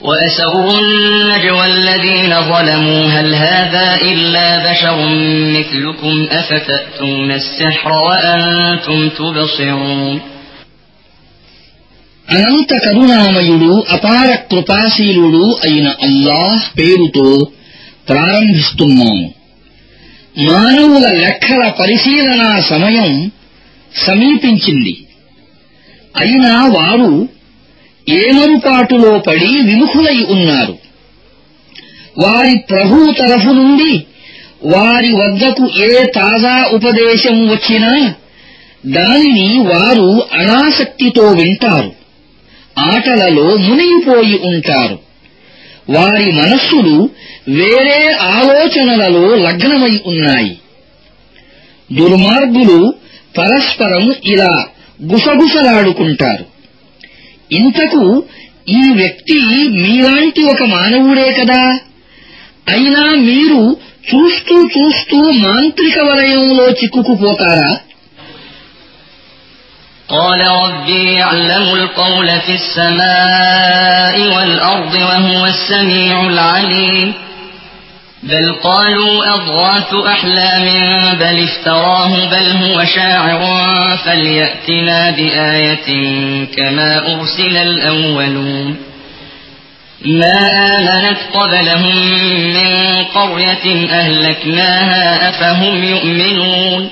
وأسروا النجوى الذين ظلموا هل هذا إلا بشر مثلكم أفتأتون السحر وأنتم تبصرون అనంత కరుణామయుడు అపార కృపాశీలుడు అయిన అల్లాహ్ పేరుతో ప్రారంభిస్తున్నాము మానవుల లెక్కల పరిశీలనా సమయం సమీపించింది అయినా వారు ఏమరుపాటులో పడి విముఖులై ఉన్నారు. వారి ప్రభు తరఫు నుండి వారి వద్దకు ఏ తాజా ఉపదేశం వచ్చినా దానిని వారు అనాసక్తితో వింటారు. ఆటలలో మునిగిపోయి ఉంటారు. వారి మనస్సులు వేరే ఆలోచనలలో లగ్నమై ఉన్నాయి. దుర్మార్గులు పరస్పరం ఇలా గుసగుసలాడుకుంటారు. ఇంతకు ఈ వ్యక్తి మీలాంటి ఒక మానవుడే కదా అయినా మీరు చూస్తూ చూస్తూ మాంత్రిక వలయంలో చిక్కుకుపోతారా قال ربي يعلم القول في السماء والأرض وهو السميع العليم بل قالوا أضغاث أحلام بل افتراه بل هو شاعر فليأتنا بآية كما أرسل الأولون ما آمنت قبلهم من قرية أهلكناها أفهم يؤمنون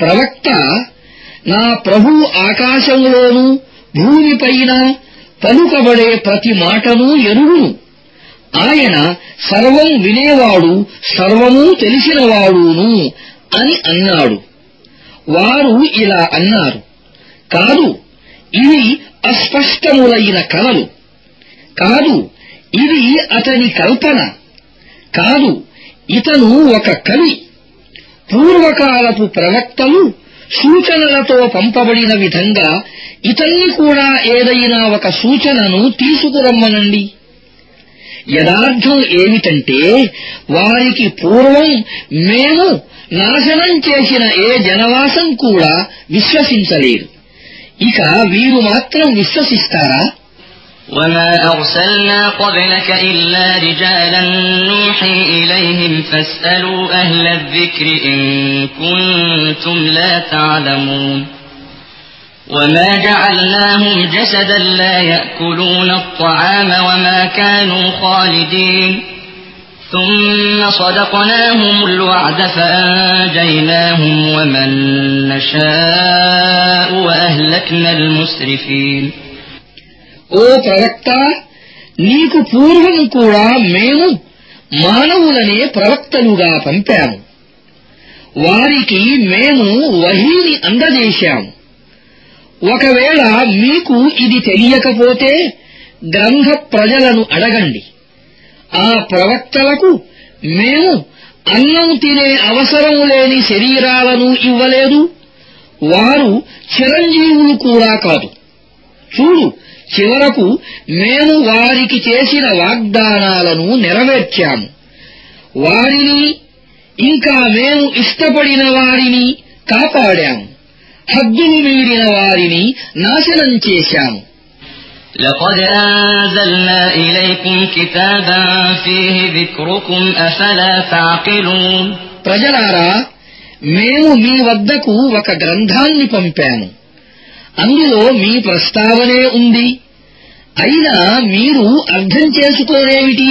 ప్రవక్త నా ప్రభు ఆకాశంలోనూ భూమిపైన పలుకబడే ప్రతి మాటను ఎరుగును ఆయన సర్వం వినేవాడు సర్వమూ తెలిసినవాడును అని అన్నాడు. వారు ఇలా అన్నారు. కాదు ఇవి అస్పష్టములైన కలలు. కాదు ఇది అతని కల్పన. కాదు ఇతను ఒక కవి. పూర్వకాలపు ప్రవక్తలు సూచనలతో పంపబడిన విధంగా ఇతన్ని కూడా ఏదైనా ఒక సూచనను తీసుకురమ్మనండి. యథార్థం ఏమిటంటే వారికి పూర్వం మేము నాశనం చేసిన ఏ జనవాసం కూడా విశ్వసించలేదు ఇక వీరు మాత్రం విశ్వసిస్తారా وما أرسلنا قبلك إلا رجالا نوحي إليهم فاسألوا أهل الذكر إن كنتم لا تعلمون وما جعلناهم جسدا لا يأكلون الطعام وما كانوا خالدين ثم صدقناهم الوعد فأنجيناهم ومن نشاء وأهلكنا المسرفين ఓ ప్రవక్త నీకు పూర్వం కూడా మేము మానవులనే ప్రవక్తలుగా పంపాము వారికి మేము వహీని అందజేశాము ఒకవేళ మీకు ఇది తెలియకపోతే గ్రంథ ప్రజలను అడగండి. ఆ ప్రవక్తలకు మేము అన్నం తినే అవసరం లేని శరీరాలను ఇవ్వలేదు. వారు చిరంజీవులు కూడా కాదు. చూడు చివరకు మేము వారికి చేసిన వాగ్దానాలను నెరవేర్చాము. వారిని ఇంకా మేము ఇష్టపడిన వారిని కాపాడాము. హద్దులు మీరిన వారిని నాశనం చేశాము لقد أنزلنا إليكم كتابا فيه ذكركم أفلا تعقلون ప్రజలారా మేము మీ వద్దకు ఒక గ్రంథాన్ని పంపాము అందులో మీ ప్రస్తావనే ఉంది అయినా మీరు అర్థం చేసుకోరేమిటి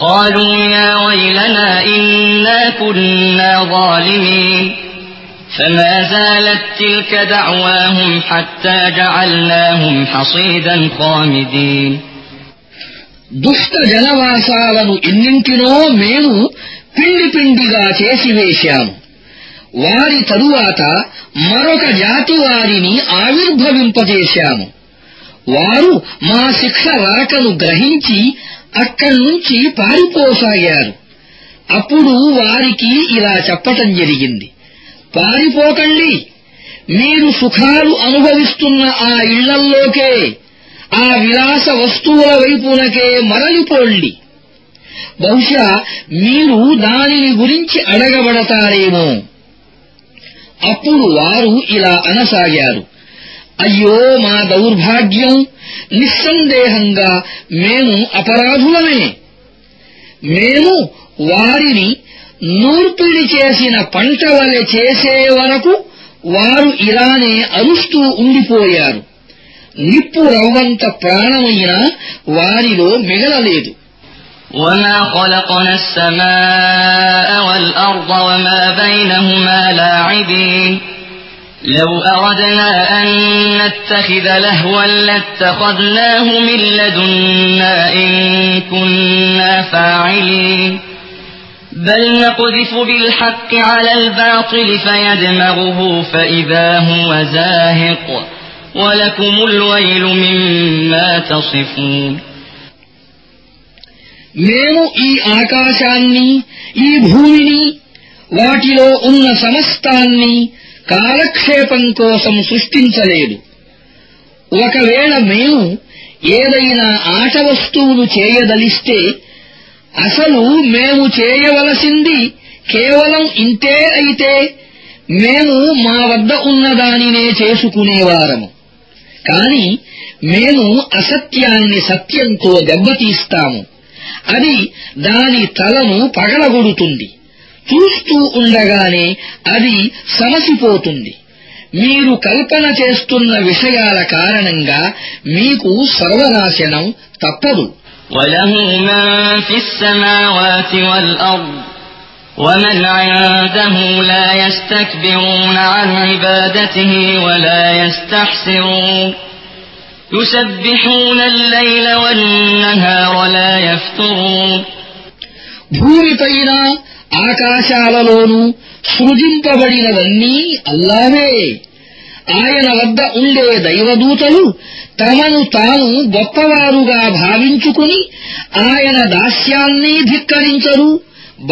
قالوا يا ويلنا إنا كنا ظالمين فما زالت تلك دعواهم حتى جعلناهم حصيدا خامدين దుష్ట జనవాసాలను ఎన్నింటినో మేము పిండి పిండిగా చేసివేశాము వారి తరువాత మరొక జాతి వారిని ఆవిర్భవింపజేశాము వారు మా శిక్ష రాకను గ్రహించి అక్కడి నుంచి పారిపోసాగారు. అప్పుడు వారికి ఇలా చెప్పటం జరిగింది. పారిపోకండి. మీరు సుఖాలు అనుభవిస్తున్న ఆ ఇళ్ళల్లోకే ఆ విలాస వస్తువుల వైపునకే మరలిపోండి. బహుశా మీరు దానిని గురించి అడగబడతారేమో. అప్పుడు వారు ఇలా అనసాగారు. అయ్యో మా దౌర్భాగ్యం నిస్సందేహంగా మేము అపరాధులమే మేము వారిని నూర్పిడి చేసిన పంట వలె చేసే వరకు వారు ఇలానే అరుస్తూ ఉండిపోయారు నిప్పు రవ్వంత ప్రాణమైనా వారిలో మిగలలేదు وما خلقنا السماء والأرض وما بينهما لاعبين لو أردنا أن نتخذ لهوا لاتخذناه من لدنا إن كنا فاعلين بل نقذف بالحق على الباطل فيدمغه فإذا هو زاهق ولكم الويل مما تصفون మేము ఈ ఆకాశాన్ని ఈ భూమిని వాటిలో ఉన్న సమస్తాన్ని కాలక్షేపం కోసం సృష్టించలేదు. ఒకవేళ మేము ఏదైనా ఆట వస్తువులు చేయదలిస్తే అసలు మేము చేయవలసింది కేవలం ఇంతే అయితే మేము మా వద్ద ఉన్నదానినే చేసుకునేవారము. కాని మేము అసత్యాన్ని సత్యంతో దెబ్బతీస్తాము. అది దాని తలను పగలగొడుతుంది. చూస్తూ ఉండగానే అది సమసిపోతుంది మీరు కల్పన చేస్తున్న విషయాల కారణంగా మీకు సర్వనాశనం తప్పదు وله من في السماوات والأرض ومن عنده لا يستكبرون عن عبادته ولا يستحسرون يسبحون الليل والنهار لا يفترون భూమిపైన ఆకాశాలలోనూ సృజింపబడినవన్నీ అల్లావే ఆయన వద్ద ఉండే దైవదూతలు తమను తాము గొప్పవారుగా భావించుకుని ఆయన దాస్యాన్ని ధిక్కరించరు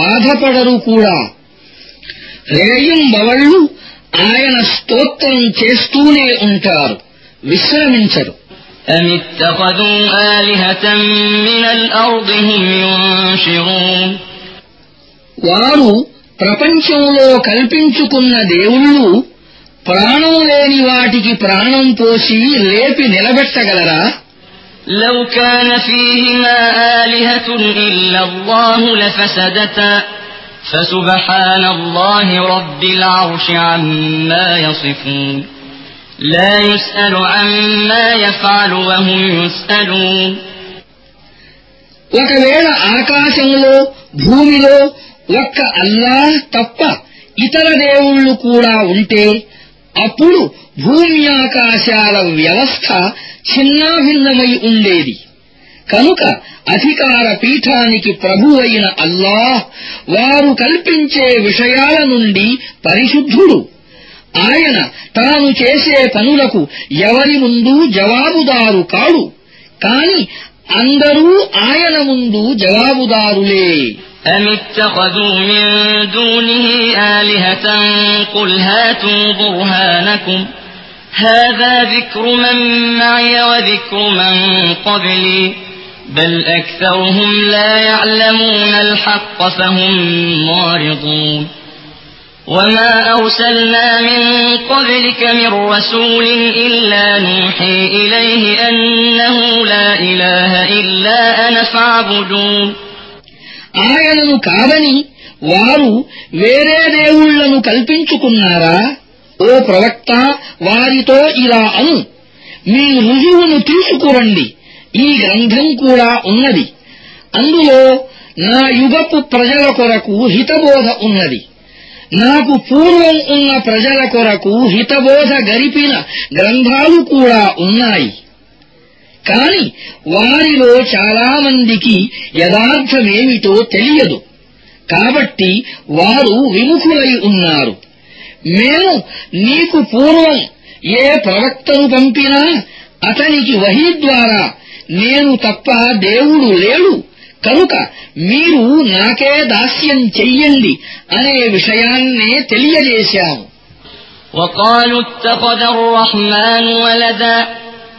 బాధపడరు కూడా రేయింబవళ్ళు ఆయన స్తోత్రం చేస్తూనే ఉంటారు విశ్రమించరు أم اتخذوا آلهة من الأرض هم ينشرون వారు ప్రపంచంలో కల్పించుకున్న దేవుళ్ళు ప్రాణం లేని వాటికి ప్రాణం పోసి లేపి నిలబెట్టగలరా لو كان فيهما آلهة إلا الله لفسدتا فسبحان الله رب العرش عما يصفون لا يسأل عما يفعل وهم يسألون ఒకవేళ ఆకాశంలో భూమిలో ఒక్క అల్లాహ్ తప్ప ఇతర దేవుళ్ళు కూడా ఉంటే అప్పుడు భూమి ఆకాశాల వ్యవస్థ చిన్నాభిన్నమై ఉండేది. కనుక అధికార పీఠానికి ప్రభువైన అల్లాహ్ వారు కల్పించే విషయాల నుండి పరిశుద్ధుడు. ఆయన తాను చేసే పనులకు ఎవరి ముందు జవాబుదారు కాడు. కాని అందరూ ఆయన ముందు జవాబుదారులే. أم اتخذوا من دونه آلهة قل هاتوا برهانكم هذا ذكر من معي وذكر من قبلي بل أكثرهم لا يعلمون الحق فهم معرضون وما أرسلنا من قبلك من رسول إلا نوحي إليه أنه لا إله إلا أنا فاعبدون ఆయనను కాదని వారు వేరే దేవుళ్ళను కల్పించుకున్నారా? ఓ ప్రవక్త వారితో ఇలా అను. మీ రుజువును తీసుకురండి. ఈ గ్రంథం కూడా ఉన్నది. అందులో నా యుగపు ప్రజల కొరకు హితబోధ ఉన్నది. నాకు పూర్వం ఉన్న ప్రజల కొరకు హితబోధ గరిపిన గ్రంథాలు కూడా ఉన్నాయి. కాని వారిలో చాలామందికి యథార్థమేమిటో తెలియదు కాబట్టి వారు విముఖులై ఉన్నారు మేము నీకు పూర్వం ఏ ప్రవక్తను పంపినా అతనికి వహీ ద్వారా నేను తప్ప దేవుడు లేడు కనుక మీరు నాకే దాస్యం చెయ్యండి అనే విషయాన్నే తెలియజేశాము وقالوا اتخذ الرحمن ولدا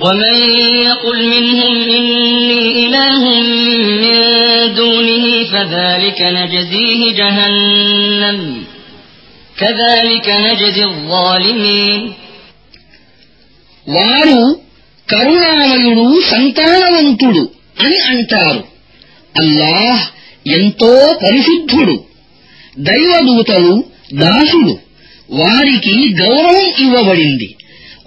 ومن يقل منهم إني إله من دونه فذلك نجزيه جهنم كذلك نجزي الظالمين వారు కరుణామయుడు సంతానవంతుడు అని అంటారు అల్లాహ్ ఎంతో పరిశుద్ధుడు దైవదూతలు దాసులు వారికి గౌరవం ఇవ్వబడింది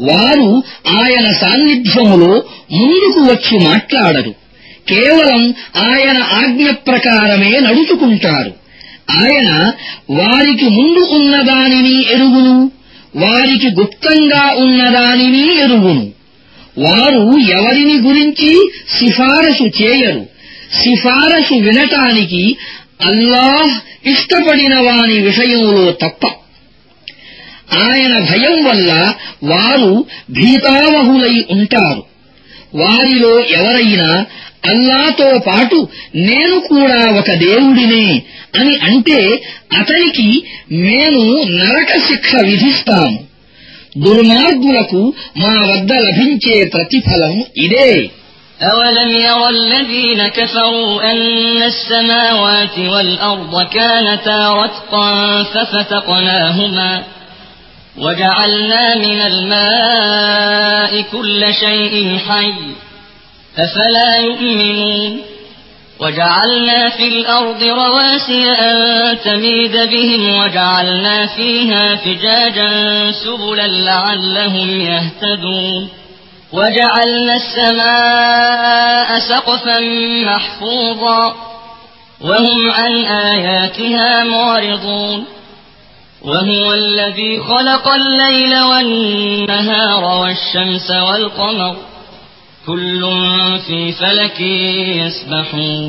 వారు ఆయన సాన్నిధ్యములో ముందుకు వచ్చి మాట్లాడరు. కేవలం ఆయన ఆజ్ఞ ప్రకారమే నడుచుకుంటారు. ఆయన వారికి ముందు ఉన్నదానిని ఎరుగును వారికి గుప్తంగా ఉన్నదానిని ఎరుగును. వారు ఎవరిని గురించి సిఫారసు చేయరు. సిఫారసు వినటానికి అల్లాహ్ ఇష్టపడిన వాని విషయంలో తప్ప ఆయన భయం వల్ల వారు భీతావహులై ఉంటారు వారిలో ఎవరైనా అల్లాతో పాటు నేను కూడా ఒక దేవుడినే అని అంటే అతనికి మేము నరక శిక్ష విధిస్తాము దుర్మార్గులకు మా వద్ద లభించే ప్రతిఫలం ఇదే أولم ير الذين كفروا أن السماوات والأرض كانتا رتقا ففتقناهما وجعلنا من الماء كل شيء حي أفلا يؤمنون وجعلنا في الأرض رواسي أن تميد بهم وجعلنا فيها فجاجا سبلا لعلهم يهتدون وجعلنا السماء سقفا محفوظا وهم عن آياتها معرضون وهو الذي خلق الليل والنهار والشمس والقمر كل في فلك يسبحون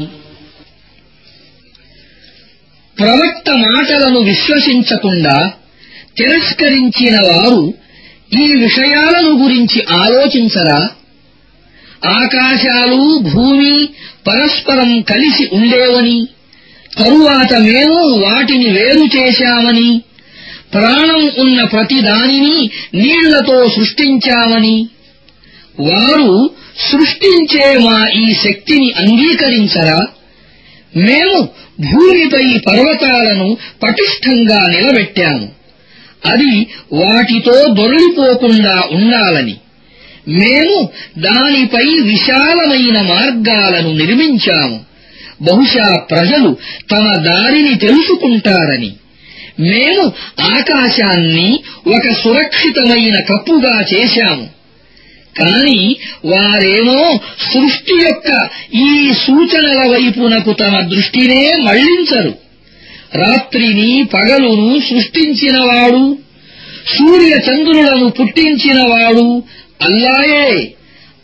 ప్రవక్త మాటలను విశ్వసించకుండా తిరస్కరించిన వారు ఈ విషయాలను గురించి ఆలోచించరా ఆకాశాలు భూమి పరస్పరం కలిసి ఉండేవని తరువాత మేము వాటిని వేరు చేశామని ప్రాణం ఉన్న ప్రతి దానిని నీళ్ళతో సృష్టించామని. వారు సృష్టించే మా ఈ శక్తిని అంగీకరించరా? మేము భూమిపై పర్వతాలను పటిష్టంగా నిలబెట్టాము. అది వాటితో దొరలిపోకుండా ఉండాలని. మేము దానిపై విశాలమైన మార్గాలను నిర్మించాము. బహుశా ప్రజలు తమ దారిని తెలుసుకుంటారని. మేము ఆకాశాన్ని ఒక సురక్షితమైన కప్పుగా చేశాము. కాని వారేమో సృష్టి యొక్క ఈ సూచనల వైపునకు తమ దృష్టినే మళ్ళించరు. రాత్రిని పగలును సృష్టించినవాడు సూర్యచంద్రులను పుట్టించినవాడు అల్లాయే.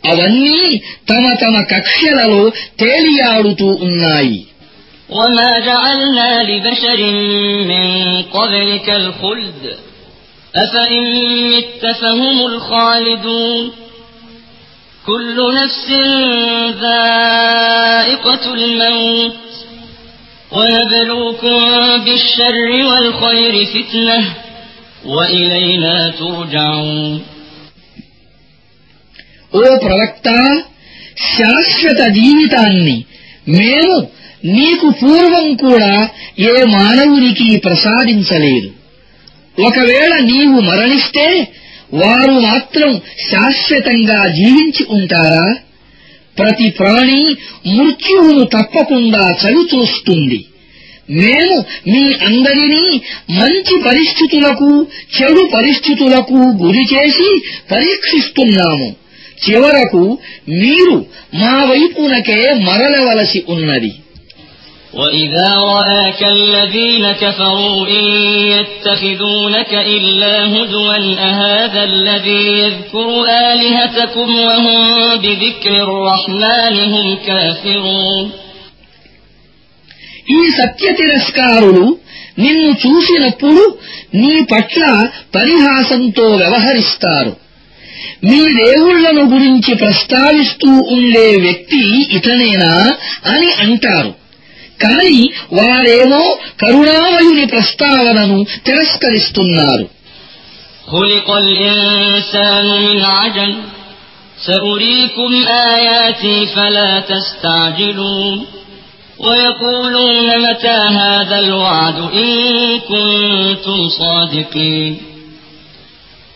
అవన్నీ తమ తమ కక్ష్యలలో తేలియాడుతూ ఉన్నాయి. وما جعلنا لبشر من قبلك الخلد أفإن مت فهم الخالدون كل نفس ذائقة الموت ونبلوكم بالشر والخير فتنة وإلينا ترجعون ఓ ప్రవక్త శాశ్వత జీవితాన్ని మేము నీకు పూర్వం కూడా ఏ మానవునికి ప్రసాదించలేదు. ఒకవేళ నీవు మరణిస్తే వారు మాత్రం శాశ్వతంగా జీవించి ఉంటారా? ప్రతి ప్రాణి మృత్యువును తప్పకుండా చవిచూస్తుంది. మేము మీ అందరినీ మంచి పరిస్థితులకు చెడు పరిస్థితులకు గురిచేసి పరీక్షిస్తున్నాము. చివరకు మీరు మా వైపునకే మరలవలసి ఉన్నది وإذا رآك الذين كفروا إن يتخذونك إلا هزوا أهذا الذي يذكر آلهتكم وهم بذكر الرحمن هم كافرون ఈ సత్య తిరస్కారులు నిన్ను చూసినప్పుడు నీ పట్ల పరిహాసంతో వ్యవహరిస్తారు మీ దేవుళ్లను గురించి ప్రస్తావిస్తూ ఉండే వ్యక్తి ఇతనేనా అని అంటారు కాని వారేమో కరుణామయుని ప్రస్తావనను తిరస్కరిస్తున్నారు خلق الإنسان من عجل سأريكم آياتي فلا تستعجلون ويقولون متى هذا الوعد إن كنتم صادقين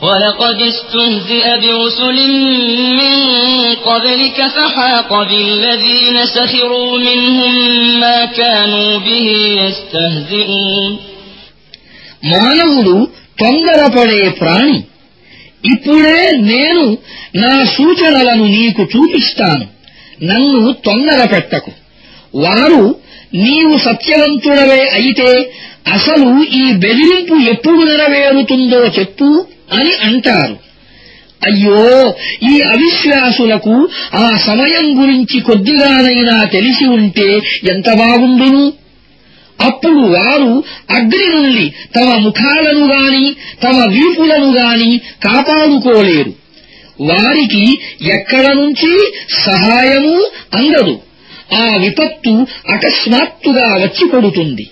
ولقد استهزئ برسل من قبلك فحاق بالذين سخروا منهم ما كانوا به يستهزئون మానవుడు తొందరపడే ప్రాణి ఇప్పుడే నేను నా సూచనలను నీకు చూపిస్తాను నన్ను తొందర పెట్టకు వారు నీవు సత్యవంతుడవే అయితే అసలు ఈ బెదిరింపు ఎప్పుడు నెరవేరుతుందో చెప్పు అని అంటారు. అయ్యో ఈ అవిశ్వాసులకు ఆ సమయం గురించి కొద్దిగానైనా తెలిసి ఉంటే ఎంత బాగుండును? అప్పుడు వారు అగ్ని నుండి తమ ముఖాలను గాని తమ వీపులను గాని కాపాడుకోలేరు. వారికి ఎక్కడ నుంచి సహాయము అందదు. ఆ విపత్తు అకస్మాత్తుగా వచ్చి పడుతుంది.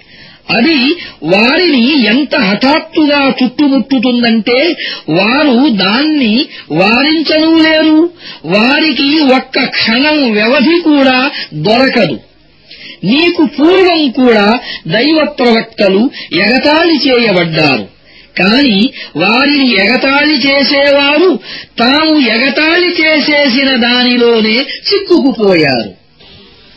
అది వారిని ఎంత హఠాత్తుగా చుట్టుముట్టుతుందంటే వారు దాన్ని వారించనూ లేరు. వారికి ఒక్క క్షణం వ్యవధి కూడా దొరకదు. నీకు పూర్వం కూడా దైవ ప్రవక్తలు ఎగతాళి చేయబడ్డారు. కాని వారిని ఎగతాళి చేసేవారు తాము ఎగతాళి చేసేసిన దానిలోనే చిక్కుకుపోయారు.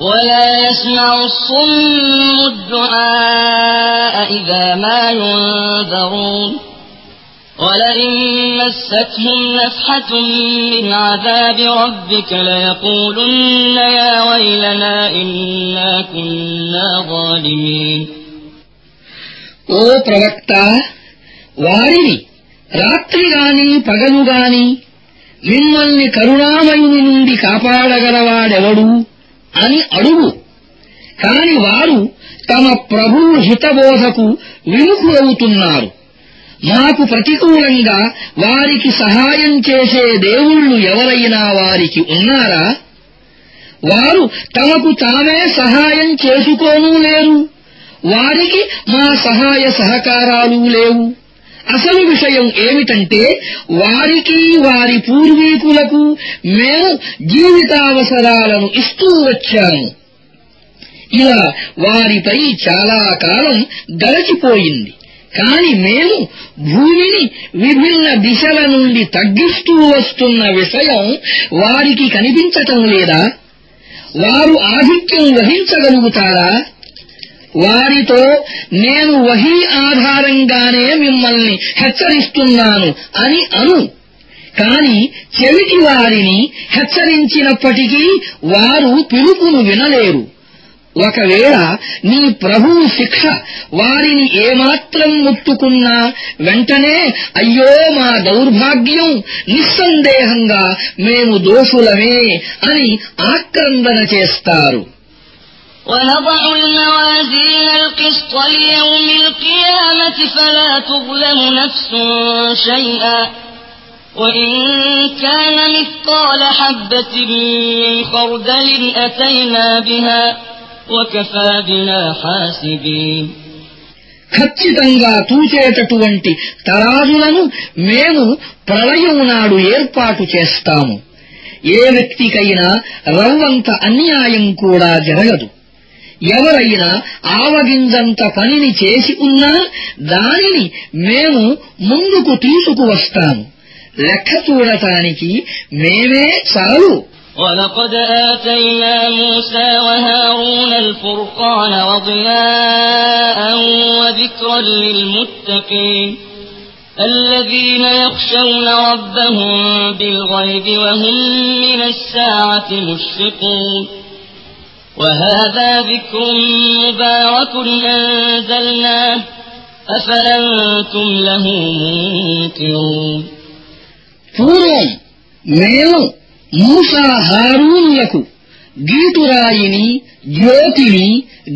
ولا يسمع الصم الدعاء إذا ما ينذرون ولئن مستهم نفحة من عذاب ربك ليقولن يا ويلنا إنا كنا ظالمين ఓ ప్రవక్త వారిని రాత్రి గాని పగలు గాని మిమ్మల్ని కరుణామయుని నుండి కాపాడగలవాడెవడు అని అడుగు. కాని వారు తమ ప్రభువు హితబోధకు విముఖులవుతున్నారు. మాకు ప్రతికూలంగా వారికి సహాయం చేసే దేవుళ్ళు ఎవరైనా వారికి ఉన్నారా? వారు తమకు తామే సహాయం చేసుకోనూ లేరు. వారికి మా సహాయ సహకారాలు లేవు. అసలు విషయం ఏమిటంటే వారికి వారి పూర్వీకులకు మేము జీవితావసరాలను ఇస్తూ వచ్చాము. ఇలా వారిపై చాలా కాలం గడచిపోయింది. కాని మేము భూమిని విభిన్న దిశల నుండి తగ్గిస్తూ వస్తున్న విషయం వారికి కనిపించటం లేదా? వారు ఆధిక్యం వహించగలుగుతారా? వారితో నేను వహీ ఆధారంగానే మిమ్మల్ని హెచ్చరిస్తున్నాను అని అను. కాని చెవిటి వారిని హెచ్చరించినప్పటికీ వారు పిలుపును వినలేరు. ఒకవేళ నీ ప్రభువు శిక్ష వారిని ఏమాత్రం ముట్టుకున్నా వెంటనే అయ్యో మా దౌర్భాగ్యం నిస్సందేహంగా మేము దోషులమే అని ఆక్రందన చేస్తారు. ونضع الموازين القسط ليوم القيامة فلا تظلم نفس شيئا وإن كان مثقال حبة من خردل أتينا بها وكفى بنا حاسبين ఖచ్చితంగా తూచేటటువంటి తరాజులను మేము ప్రళయం నాడు ఏర్పాటు చేస్తాము ఏ వ్యక్తికైనా రవ్వంత అన్యాయం కూడా జరగదు ఎవరైనా ఆవగింజంత పనిని చేసి ఉన్నా దానిని మేము ముందుకు తీసుకువస్తాము లెక్క చూడటానికి మేమే చాలు ولقد آتينا موسى وهارون الفرقان وضياء وذكرا للمتقين الذين يخشون ربهم بالغيب وهم من الساعة مشفقون وهذا ذكر مبارك أنزلناه أفأنتم له منكرون పూర్వం మేము మూసా హారూనులకు గీటురాయిని జ్యోతిని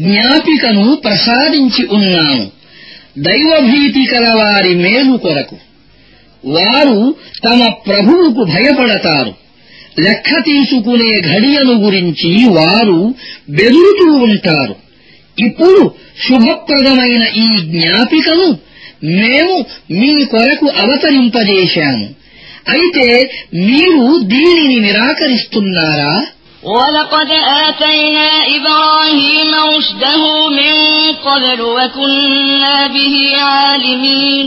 జ్ఞాపికను ప్రసాదించి ఉన్నాము దైవభీతి కలవారి మేలు కొరకు వారు తమ ప్రభువుకు భయపడతారు లెక్క తీసుకునే ఘడియను గురించి వారు బెదురుతూ ఉంటారు ఇప్పుడు శుభప్రదమైన ఈ జ్ఞాపికను మేము మీ కొరకు అవతరింపజేశాము అయితే మీరు దీనిని నిరాకరిస్తున్నారా ولقد آتينا إبراهيم رشده من قبل وكنا به عالمين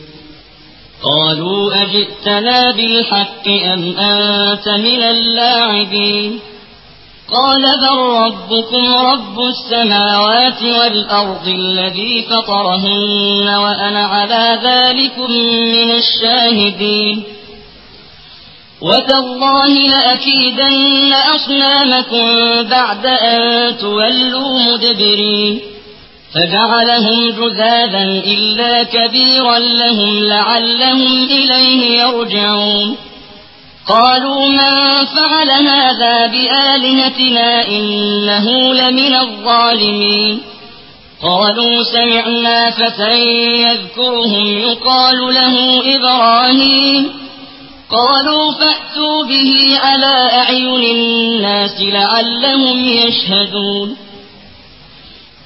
قالوا أجئتنا بالحق أم أنت من اللاعبين؟ قال بل ربكم رب السماوات والأرض الذي فطرهن وأنا على ذلكم من الشاهدين. وتالله لأكيدن أصنامكم بعد أن تولوا مدبرين. فجعلهم جذاذا إلا كبيرا لهم لعلهم إليه يرجعون. قالوا من فعل هذا بآلهتنا إنه لمن الظالمين. قالوا سمعنا فتى يذكرهم يقال له إبراهيم. قالوا فأتوا به على أعين الناس لعلهم يشهدون.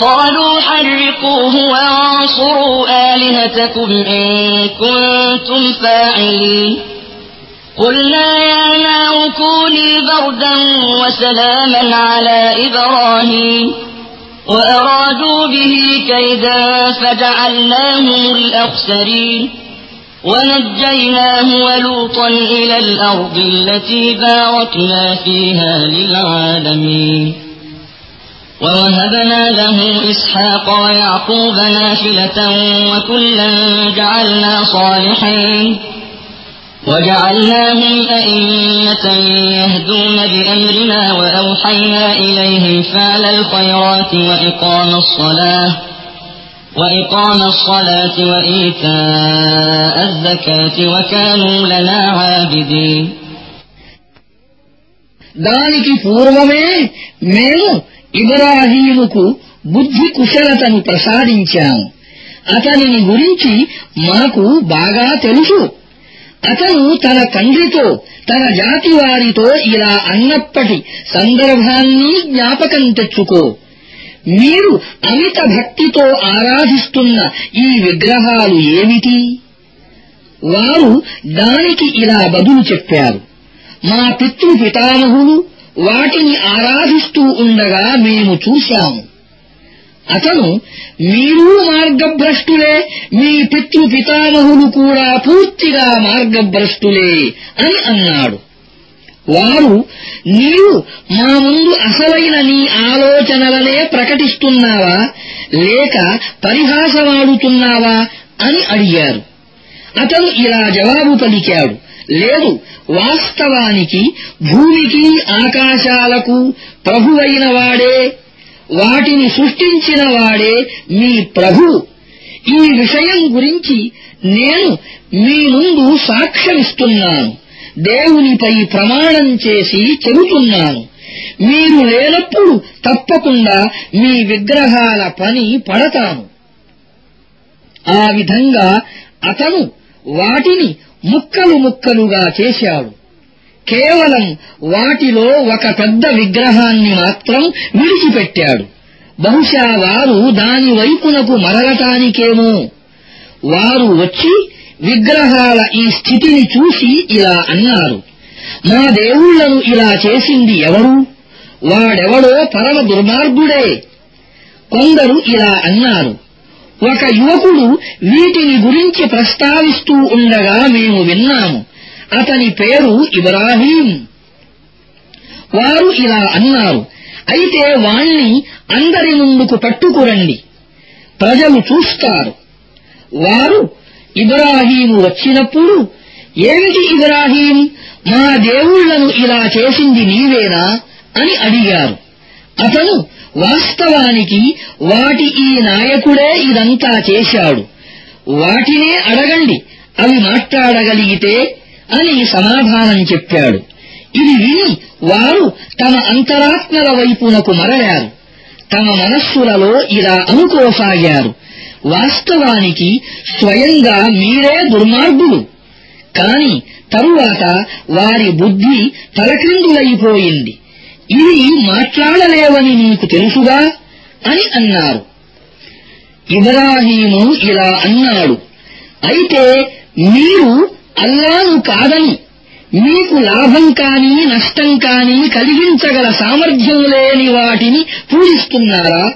قالوا حرقوه وانصروا آلهتكم إن كنتم فاعلين. قلنا يا نار كوني بردا وسلاما على إبراهيم. وأرادوا به كيدا فجعلناهم الأخسرين. ونجيناه ولوطا إلى الأرض التي باركنا فيها للعالمين. ووهبنا له إسحاق ويعقوب نافلة وكلا جعلنا صالحين وجعلناهم أئمة يهدون بأمرنا وأوحينا إليهم فعل الخيرات وإقام الصلاة وإقام الصلاة وإيتاء الزكاة وكانوا لنا عابدين దానికి పూర్వమే మేము ఇబ్రాహీముకు బుద్ధి కుశలతను ప్రసాదించాము అతనిని గురించి మాకు బాగా తెలుసు. అతను తన తండ్రితో తన జాతి వారితో ఇలా అన్నప్పటి సందర్భాన్ని జ్ఞాపకం తెచ్చుకో. మీరు అమిత భక్తితో ఆరాధిస్తున్న ఈ విగ్రహాలు ఏమిటి? వారు దానికి ఇలా బదులు చెప్పారు. మా పితృపితామహులు వాటిని ఆరాధిస్తూ ఉండగా మేము చూశాము. అతను మీరు మార్గభ్రష్టులే మీ పితృపితామహులు కూడా పూర్తిగా మార్గభ్రష్టులే అని అన్నాడు. వారు నీవు మా ముందు అసలైన నీ ఆలోచనలనే ప్రకటిస్తున్నావా లేక పరిహాసమాడుతున్నావా అని అడిగారు. అతను ఇలా జవాబు పలికాడు. లేదు వాస్తవానికి భూమికి ఆకాశాలకు ప్రభువైన వాడే వాటిని సృష్టించిన వాడే మీ ప్రభు. ఈ విషయం గురించి నేను మీ ముందు సాక్ష్యమిస్తున్నాను. దేవునిపై ప్రమాణం చేసి చెబుతున్నాను. మీరు లేనప్పుడు తప్పకుండా మీ విగ్రహాల పని పడతాను. ఆ విధంగా అతను వాటిని ముక్కలు ముక్కలుగా చేశాడు. కేవలం వాటిలో ఒక పెద్ద విగ్రహాన్ని మాత్రం విడిచిపెట్టాడు. బహుశా వారు దాని వైపునకు మరలటానికేమో. వారు వచ్చి విగ్రహాల ఈ స్థితిని చూసి ఇలా అన్నారు మా దేవుళ్ళను ఇలా చేసింది ఎవరు? వాడెవడో పరమ దుర్మార్గుడే. కొందరు ఇలా అన్నారు ఒక యువకుడు వీటిని గురించి ప్రస్తావిస్తూ ఉండగా మేము విన్నాము. అతని పేరు ఇబ్రాహీం. వారు ఇలా అన్నారు అయితే వాణ్ణి అందరి ముందుకు పట్టుకురండి. ప్రజలు చూస్తారు. వారు ఇబ్రాహీము వచ్చినప్పుడు ఏమిటి ఇబ్రాహీం? మా దేవుళ్ళను ఇలా చేసింది నీవేనా? అని అడిగారు. అతను వాస్తవానికి వాటి ఈ నాయకుడే ఇదంతా చేశాడు. వాటినే అడగండి అవి మాట్లాడగలిగితే అని సమాధానం చెప్పాడు. ఇది విని వారు తమ అంతరాత్మల వైపునకు మరలారు. తమ మనస్సులలో ఇలా అనుకోసాగారు. వాస్తవానికి స్వయంగా మీరే దుర్మార్గులు. కాని తరువాత వారి బుద్ధి తలక్రిందులైపోయింది. ఇవి మాట్లాడలేవని నీకు తెలుసుగా అని అన్నారు. ఇబ్రాహీము ఇలా అన్నాడు అయితే మీరు అల్లాను కాదని మీకు లాభం కాని నష్టం కాని కలిగించగల సామర్థ్యం లేని వాటిని పూజిస్తున్నారా?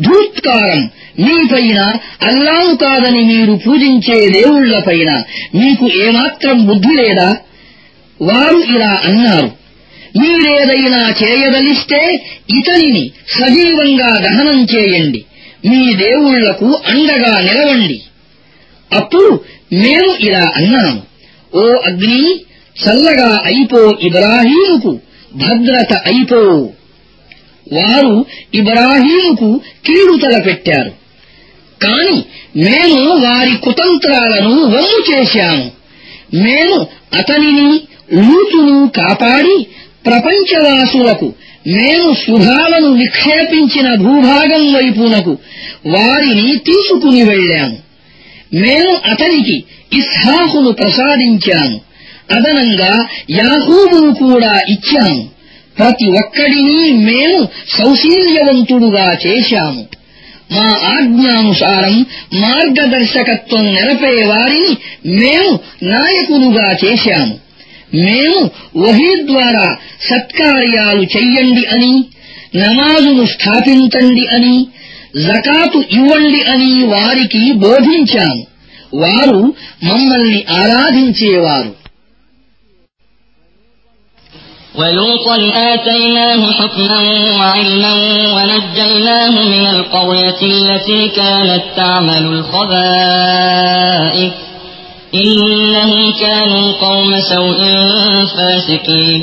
ధూత్కారం మీపైన అల్లాను కాదని మీరు పూజించే దేవుళ్ళపైన మీకు ఏమాత్రం బుద్ధి లేదా? వారు ఇలా అన్నారు మీరేదైనా చేయదలిస్తే ఇతనిని సజీవంగా దహనం చేయండి. మీ దేవుళ్ళకు అండగా నిలవండి. అప్పుడు మేము ఇలా అన్నాము. ఓ అగ్ని చల్లగా అయిపో ఇబ్రాహీముకు భద్రత అయిపో. వారు ఇబ్రాహీముకు కీడు తలపెట్టారు. కాని మేము వారి కుతంత్రాలను వమ్ము చేశాము. మేము అతనిని లూతును కాపాడి ప్రపంచవాసులకు మేము శుభాలను నిక్షేపించిన భూభాగం వైపునకు వారిని తీసుకుని వెళ్ళాము మేము అతనికి ఇస్హాకును ప్రసాదించాము అదనంగా యాహూబును కూడా ఇచ్చాము ప్రతి ఒక్కడిని మేము సౌశీల్యవంతుడుగా చేశాము. మా ఆజ్ఞానుసారం మార్గదర్శకత్వం నెరపే వారిని మేము నాయకులుగా చేశాము. మేము వహీ ద్వారా సత్కార్యాలు చెయ్యండి అని నమాజును స్థాపించండి అని జకాతు ఇవ్వండి అని వారికి బోధించాము వారు మమ్మల్ని ఆరాధించేవారు ولوطا آتيناه حكما وعلما ونجيناه من القرية التي كانت تعمل الخبائث إنهم كانوا قوم سوء فاسقين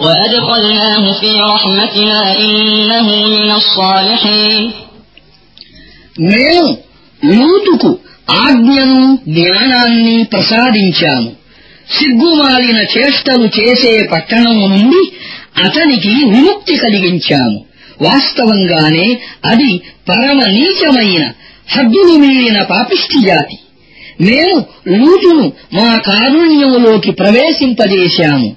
وأدخلناه في رحمتنا إنه من الصالحين మేము లూతుకు ఆజ్ఞను జ్ఞానాన్ని ప్రసాదించాము సిగ్గుమాలిన చేష్టలు చేసే పట్టణం నుండి అతనికి విముక్తి కలిగించాము వాస్తవంగానే అది పరమ నీచమైన హద్దులు మీరిన పాపిష్టి జాతి మేము లూతును మా కారుణ్యములోకి ప్రవేశింపజేశాము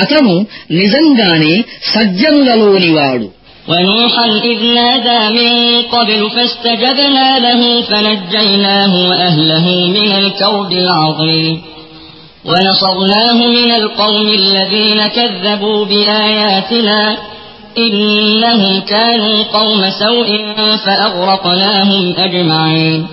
అతను నిజంగానే సజ్జనులలోనివాడు ونوحا إذ نادى من قبل فاستجبنا له فنجيناه وأهله من الكرب العظيم ونصرناه من القوم الذين كذبوا بآياتنا إنهم كانوا قوم سوء فأغرقناهم أجمعين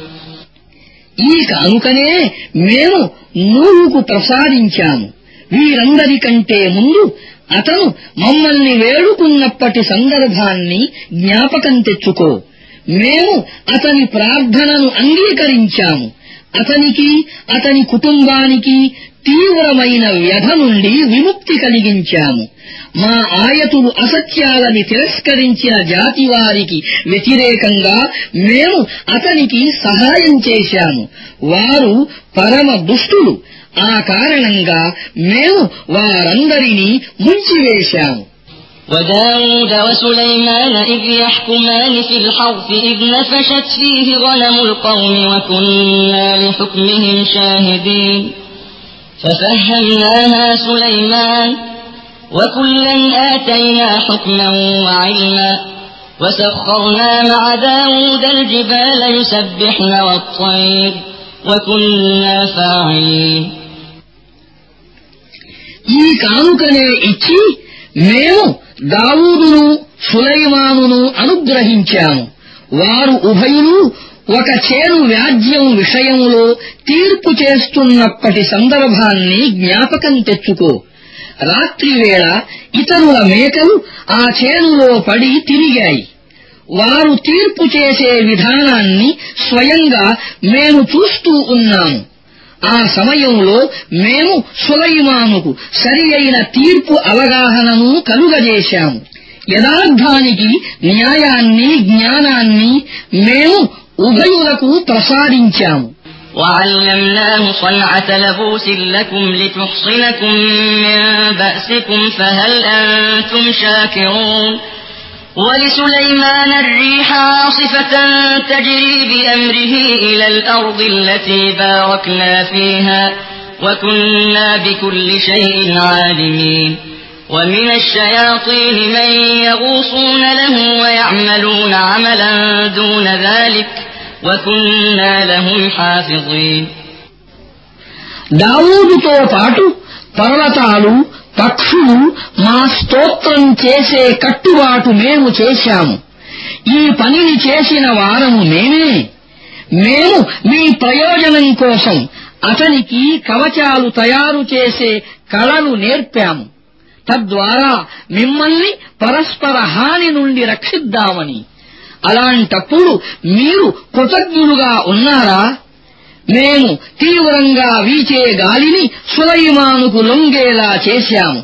ఈ కానుకనే మేము నూహుకు ప్రసాదించాము. వీరందరికంటే ముందు అతను మమ్మల్ని వేడుకున్నప్పటి సందర్భాన్ని జ్ఞాపకం తెచ్చుకో. మేము అతని ప్రార్థనను అంగీకరించాము. అతనికి అతని కుటుంబానికి తీవ్రమైన వ్యధ నుండి విముక్తి కలిగించాము మా ఆయతులు అసత్యాలని తిరస్కరించిన జాతి వారికి వ్యతిరేకంగా మేము అతనికి సహాయం చేశాము వారు పరమ దుష్టులు ఆ కారణంగా మేము వారందరినీ ముంచివేశాము وداود وسليمان إذ يحكمان في الحرث إذ نفشت فيه غنم القوم وكنا لحكمهم شاهدين ففهمناها سليمان وكلا آتينا حكما وعلما وسخرنا مع داود الجبال يسبحن والطير وكنا فاعلين ఈ కానుకనే ఇచ్చి మేము దావూదును సులైమానును అనుగ్రహించాము వారు ఉభయులు ఒక చేను వ్యాజ్యం విషయంలో తీర్పు చేస్తున్నప్పటి సందర్భాన్ని జ్ఞాపకం తెచ్చుకో. రాత్రివేళ ఇతరుల మేకలు ఆ చేనులో పడి తిరిగాయి. వారు తీర్పు చేసే విధానాన్ని స్వయంగా మేము చూస్తూ ఉన్నాము. ఆ సమయంలో మేము సులైమానుకు సరి అయిన తీర్పు అవగాహనను కలుగజేశాము. యథార్థానికి న్యాయాన్ని జ్ఞానాన్ని మేము ఉభయులకు ప్రసాదించాము وعلمناه صنعة لبوس لكم لتحصنكم من بأسكم فهل أنتم شاكرون ولسليمان الريح عاصفة تجري بأمره إلى الأرض التي باركنا فيها وكنا بكل شيء عالمين ومن الشياطين من يغوصون له ويعملون عملا دون ذلك وكنا لهم حافظين దావూదుతో పాటు పర్వతాలు పక్షులు మా స్తోత్రం చేసే కట్టుబాటు మేము చేశాము. ఈ పనిని చేసిన వారము మేమే. మేము మీ ప్రయోజనం కోసం అతనికి కవచాలు తయారు చేసే కళను నేర్పాము. తద్వారా మిమ్మల్ని పరస్పర హాని నుండి రక్షిద్దామని. అలాంటప్పుడు మీరు కృతజ్ఞులుగా ఉన్నారా? మేము తీవ్రంగా వీచే గాలిని సులైమానుకు లొంగేలా చేశాము.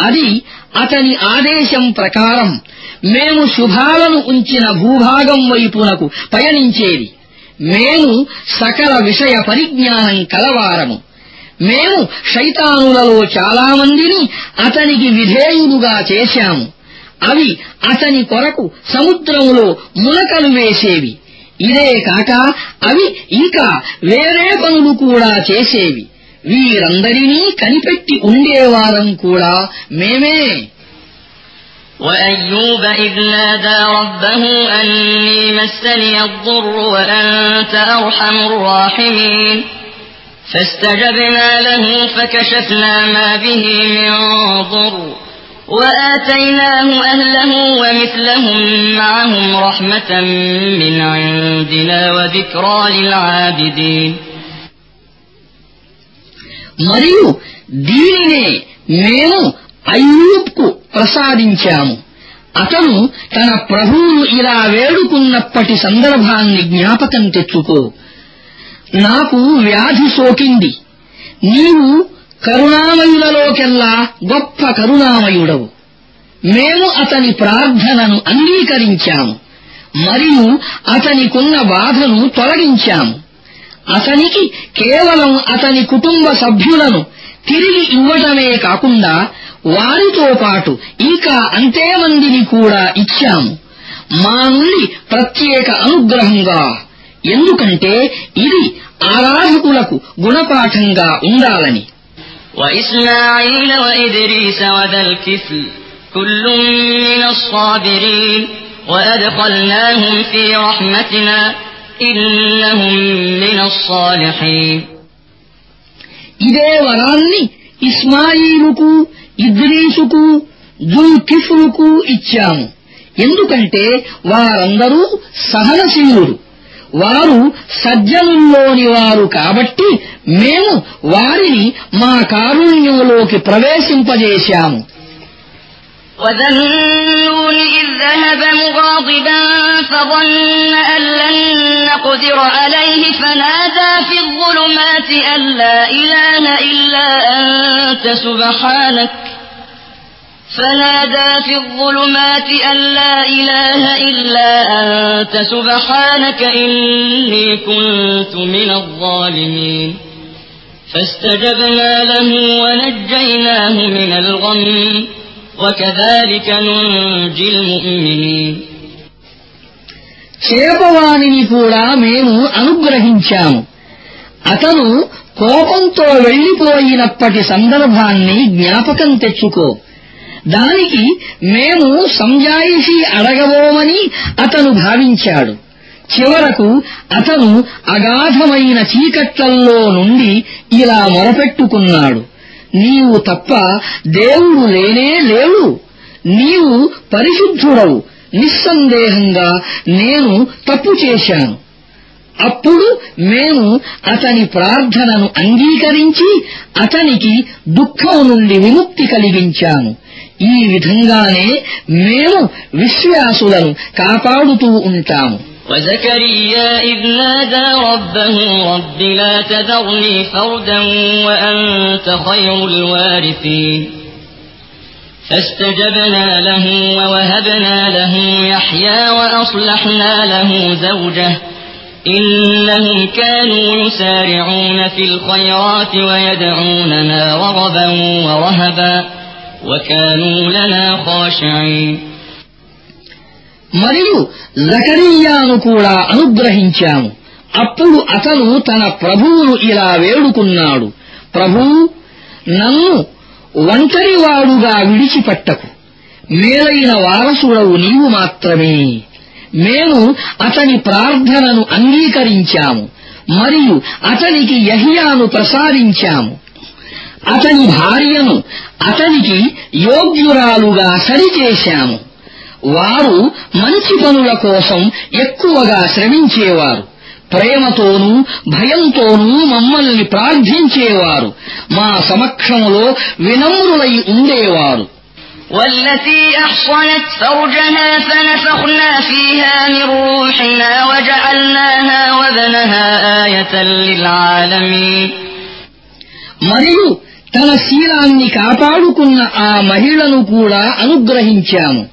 అది అతని ఆదేశం ప్రకారం మేము శుభాలను ఉంచిన భూభాగం వైపునకు పయనించేది. మేము సకల విషయ పరిజ్ఞానం కలవారము. మేము శైతానులలో చాలామందిని అతనికి విధేయులుగా చేశాము. అవి అతని కొరకు సముద్రములో ములకలు వేసేవి ఇదే కాక అవి ఇంకా వేరే పనులు కూడా చేసేవి వీరందరినీ కనిపెట్టి ఉండేవారం కూడా మేమే وأيوب إذ نادى ربه أني مسني الضر وأنت أرحم الراحمين فاستجبنا له فكشفنا ما به من ضر وآتيناه أهله ومثلهم لهم معهم رحمة من عندنا وذكرى للعابدين మరియు దీనినే మేము అయ్యూబ్కు ప్రసాదించాము అతను తన ప్రభువును ఇలా వేడుకున్నప్పటి సందర్భాన్ని జ్ఞాపకం తెచ్చుకో నాకు వ్యాధి సోకింది నీవు కరుణామయులలోకెల్లా గొప్ప కరుణామయుడవు. మేము అతని ప్రార్థనను అంగీకరించాము. మరియు అతనికున్న బాధను తొలగించాము. అతనికి కేవలం అతని కుటుంబ సభ్యులను తిరిగి ఇవ్వటమే కాకుండా వారితో పాటు ఇంకా అంతే మందిని కూడా ఇచ్చాము. మా నుండి ప్రత్యేక అనుగ్రహంగా. ఎందుకంటే ఇది ఆరాధకులకు గుణపాఠంగా ఉండాలని. وإسماعيل وإدريس وذا الكفل كل من الصابرين وأدخلناهم في رحمتنا إنهم من الصالحين ఇదే వరాన్ని ఇస్మాయిలుకు ఇద్రీసుకు జుల్కిఫ్లుకు ఇచ్చాము ఎందుకంటే వారందరూ సహనశీలురు వారు సజ్జనుల్లోని వారు కాబట్టి మేము వారిని మా కారుణ్యంలోకి ప్రవేశింపజేశాము وذا النون إذ ذهب مغاضبا فظن أن لن نقدر عليه فنادى في الظلمات أن لا إله إلا أنت سبحانك فنادى في الظلمات أن لا إله إلا أنت سبحانك إني كنت من الظالمين فاستجبنا له ونجيناه من الغم وكذلك ننجي المؤمنين చేపవాణిని కూడా మేము అనుగ్రహించాము అతను కోపంతో వెళ్లిపోయినప్పటి సందర్భాన్ని జ్ఞాపకం తెచ్చుకో దానికి మేము సంజాయిషి అడగబోమని అతను భావించాడు. చివరకు అతను అగాధమైన చీకట్లల్లో నుండి ఇలా మొరపెట్టుకున్నాడు. నీవు తప్ప దేవుడు లేనే లేవు నీవు పరిశుద్ధుడవు. నిస్సందేహంగా నేను తప్పు చేశాను. అప్పుడు మేము అతని ప్రార్థనను అంగీకరించి అతనికి దుఃఖం నుండి విముక్తి కలిగించాము. ఈ విధంగానే మేము విశ్వాసులను కాపాడుతూ ఉంటాము وزكريا إذ نادى ربه رب لا تذرني فردا وأنت خير الوارثين فاستجبنا له ووهبنا له يحيى وأصلحنا له زوجه إنهم كانوا يسارعون في الخيرات ويدعوننا رغبا ورهبا وكانوا لنا خاشعين మరియు జకరియాను కూడా అనుగ్రహించాము అప్పుడు అతను తన ప్రభువును ఇలా వేడుకున్నాడు ప్రభూ నన్ను ఒంటరివాడుగా విడిచిపెట్టకు మేలైన వారసుడవు నీవు మాత్రమే మేము అతని ప్రార్థనను అంగీకరించాము మరియు అతనికి యహియాను ప్రసాదించాము అతని భార్యను అతనికి యోగ్యురాలుగా సరిచేశాము వారు మంచి పనుల కోసం ఎక్కువగా శ్రమించేవారు ప్రేమతోనూ భయంతోనూ మమ్మల్ని ప్రార్థించేవారు మా సమక్షంలో వినమ్రులై ఉండేవారు والتي أحصنت فرجها فنفخنا فيها من روحنا وجعلناها وبنها آية للعالمين మరియు తన శీలాన్ని కాపాడుకున్న ఆ మహిళను కూడా అనుగ్రహించాము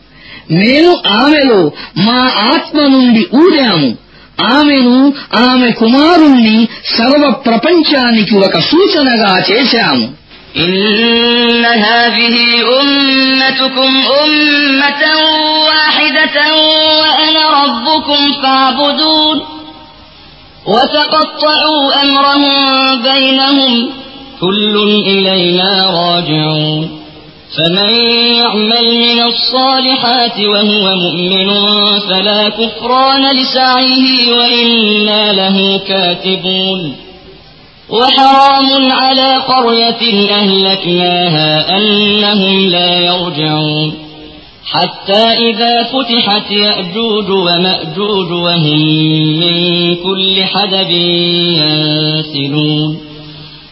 మేము ఆమెలో మా ఆత్మ నుండి ఊదాము ఆమెను ఆమె కుమారుణ్ణి సర్వ ప్రపంచానికి ఒక సూచనగా చేశాము إن هذه أمتكم أمة واحدة وأنا ربكم فاعبدون وتقطعوا أمرهم بينهم كل إلينا راجعون فمن يعمل من الصالحات وهو مؤمن فلا كفران لسعيه وإنا له كاتبون وحرام على قرية أهلكناها أنهم لا يرجعون حتى إذا فتحت يأجوج ومأجوج وهم من كل حدب ينسلون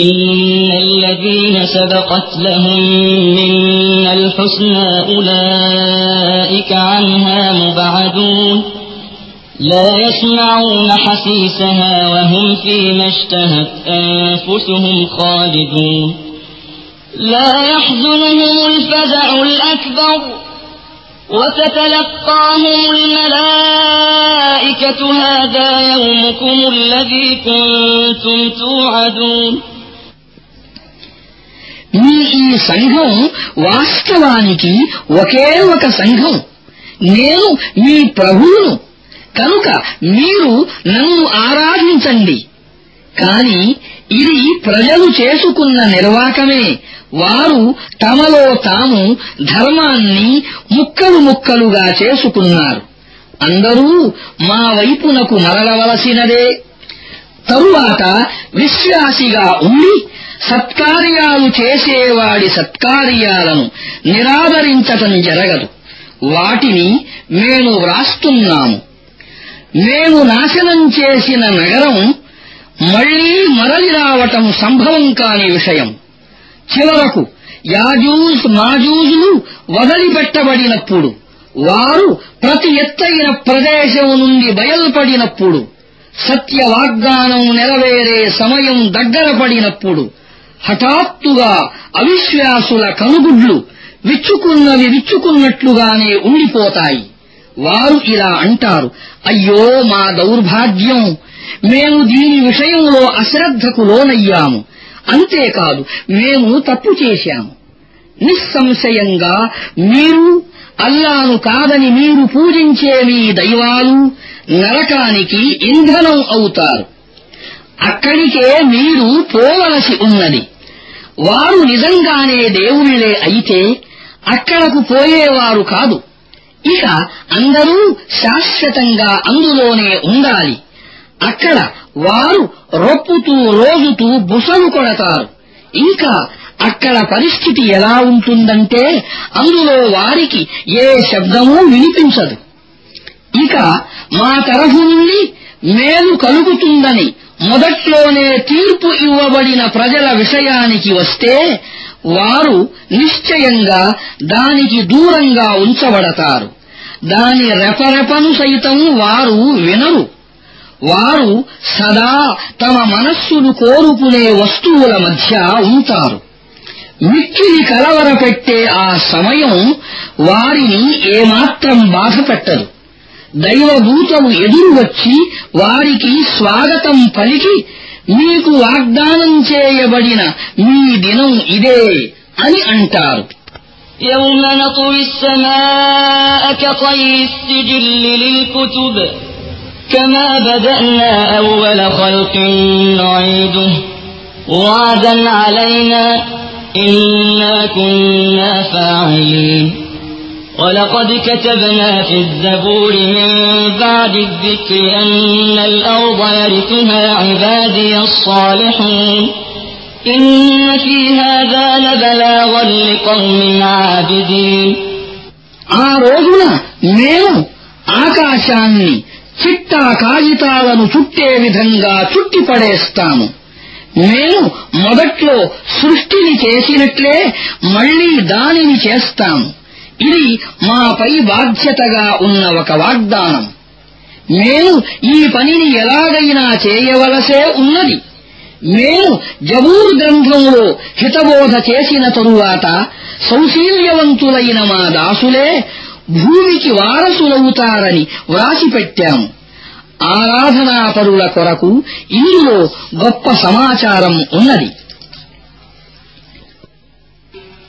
إن الذين سبقت لهم منا الحسنى أولئك عنها مبعدون لا يسمعون حسيسها وهم فيما اشتهت أنفسهم خالدون لا يحزنهم الفزع الأكبر وتتلقاهم الملائكة هذا يومكم الذي كنتم توعدون మీ ఈ సంఘం వాస్తవానికి ఒకే ఒక సంఘం. నేను మీ ప్రభువును. కనుక మీరు నన్ను ఆరాధించండి. కాని ఇది ప్రజలు చేసుకున్న నిర్వాకమే. వారు తమలో తాము ధర్మాన్ని ముక్కలు ముక్కలుగా చేసుకున్నారు. అందరూ మా వైపునకు మరలవలసినదే తరువాత విశ్వాసిగా ఉండి సత్కార్యాలు చేసేవాడి సత్కార్యాలను నిరాదరించటం జరగదు. వాటిని మేము వ్రాస్తున్నాము. మేము నాశనం చేసిన నగరం మళ్ళీ మరలి రావటం సంభవం కాని విషయం. చివరకు యాజూజ్ మాజూజులు వదిలిపెట్టబడినప్పుడు వారు ప్రతి ఎత్తైన ప్రదేశం నుండి బయల్పడినప్పుడు సత్య వాగ్దానం నెరవేరే సమయం దగ్గర పడినప్పుడు హఠాత్తుగా అవిశ్వాసుల కనుగుడ్లు విచ్చుకున్నవి విచ్చుకున్నట్లుగానే ఉండిపోతాయి. వారు ఇలా అంటారు అయ్యో మా దౌర్భాగ్యం! మేము దీని విషయంలో అశ్రద్ధకు లోనయ్యాము. అంతేకాదు మేము తప్పు చేశాము. నిస్సంశయంగా మీరు అల్లాను కాదని మీరు పూజించే మీ దైవాలు నరకానికి ఇంధనం అవుతారు. అక్కడికే మీరు పోవలసి ఉన్నది. వారు నిజంగానే దేవుళ్ళే అయితే అక్కడకు పోయేవారు కాదు. ఇక అందరూ శాశ్వతంగా అందులోనే ఉండాలి. అక్కడ వారు రొప్పుతూ రోజుతూ బుసలు కొడతారు. ఇంకా అక్కడ పరిస్థితి ఎలా ఉంటుందంటే అందులో వారికి ఏ శబ్దమూ వినిపించదు. ఇక మా తరఫు నుండి మేలు కలుగుతుందని మొదట్లోనే తీర్పు ఇవ్వబడిన ప్రజల విషయానికి వస్తే వారు నిశ్చయంగా దానికి దూరంగా ఉంచబడతారు. దాని రెపరెపను సైతం వారు వినరు. వారు సదా తమ మనస్సును కోరుకునే వస్తువుల మధ్య ఉంటారు. మిక్కిలి కలవరపెట్టే ఆ సమయం వారిని ఏమాత్రం బాధపెట్టదు. దైవదూతలు ఎదురు వచ్చి వారికి స్వాగతం పలికి మీకు వాగ్దానం చేయబడిన మీ దినం ఇదే అని అంటారు يوم نطوي السماء كطي السجل للكتب كما بدأنا أول خلق نعيده وعدا علينا إنا كنا فاعلين ولقد كتبنا في الزبور من بعد الذكر أن الأرض يرثها عبادي الصالحون إن في هذا لبلاغا لقوم عابدين ఆ రోజున మేము ఆకాశాన్ని చిట్టా కాగితాలను చుట్టే విధంగా చుట్టిపడేస్తాము మేము మొదట్లో సృష్టిని చేసినట్లే మళ్లీ దానిని చేస్తాము ఇది మాపై బాధ్యతగా ఉన్న ఒక వాగ్దానం. మేము ఈ పనిని ఎలాగైనా చేయవలసే ఉన్నది. మేము జబూర్ గ్రంథంలో హితబోధ చేసిన తరువాత సౌశీల్యవంతులైన మా దాసులే భూమికి వారసులవుతారని వ్రాసిపెట్టాము ఆరాధనాపరుల కొరకు ఇందులో గొప్ప సమాచారం ఉన్నది.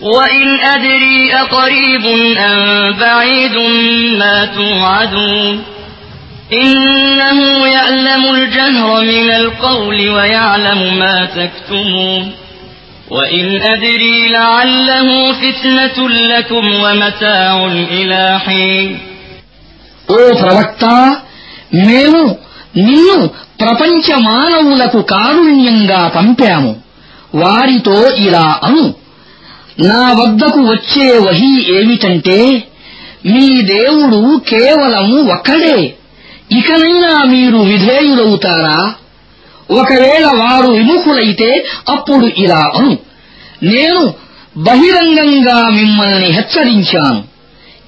وإن أدري أقريب أم بعيد ما توعدون إنه يعلم الجهر من القول ويعلم ما تكتمون وإن أدري لعله فتنة لكم ومتاع إلى حين ఓ ప్రవక్త మేము నిన్ను ప్రపంచ మానవులకు కారుణ్యంగా పంపాము వారితో ఇలా అను నా వద్దకు వచ్చే వహీ ఏమిటంటే మీ దేవుడు కేవలం ఒక్కడే. ఇకనైనా మీరు విధేయులవుతారా? ఒకవేళ వారు విముఖులైతే అప్పుడు ఇలా అను. నేను బహిరంగంగా మిమ్మల్ని హెచ్చరించాను.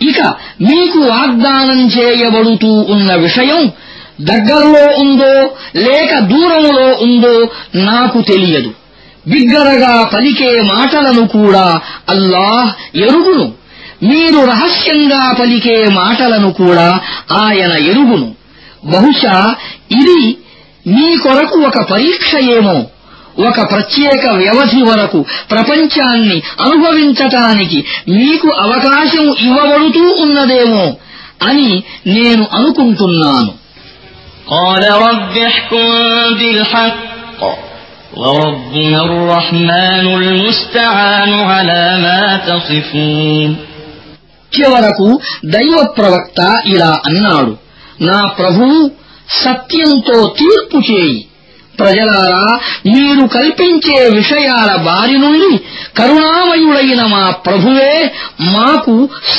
ఇక మీకు వాగ్దానం చేయబడుతూ ఉన్న విషయం దగ్గరలో ఉందో లేక దూరంలో ఉందో నాకు తెలియదు. బిగ్గరగా పలికే మాటలను కూడా అల్లాహ్ ఎరుగును మీరు రహస్యంగా పలికే మాటలను కూడా ఆయన ఎరుగును బహుశా ఇది మీ కొరకు ఒక పరీక్ష ఏమో ఒక ప్రత్యేక వ్యవధి వరకు ప్రపంచాన్ని అనుభవించటానికి మీకు అవకాశం ఇవ్వబడుతూ ఉన్నదేమో అని నేను అనుకుంటున్నాను قال رب احكم بالحق وربنا الرحمن المستعان على ما تصفون చివరకు దైవ ప్రవక్త ఇలా అన్నాడు నా ప్రభువు సత్యంతో తీర్పు చేయి ప్రజలారా మీరు కల్పించే విషయాల బారి నుండి కరుణామయుడైన మా ప్రభువే మాకు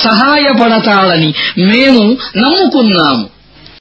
సహాయపడతాడని మేము నమ్ముకున్నాము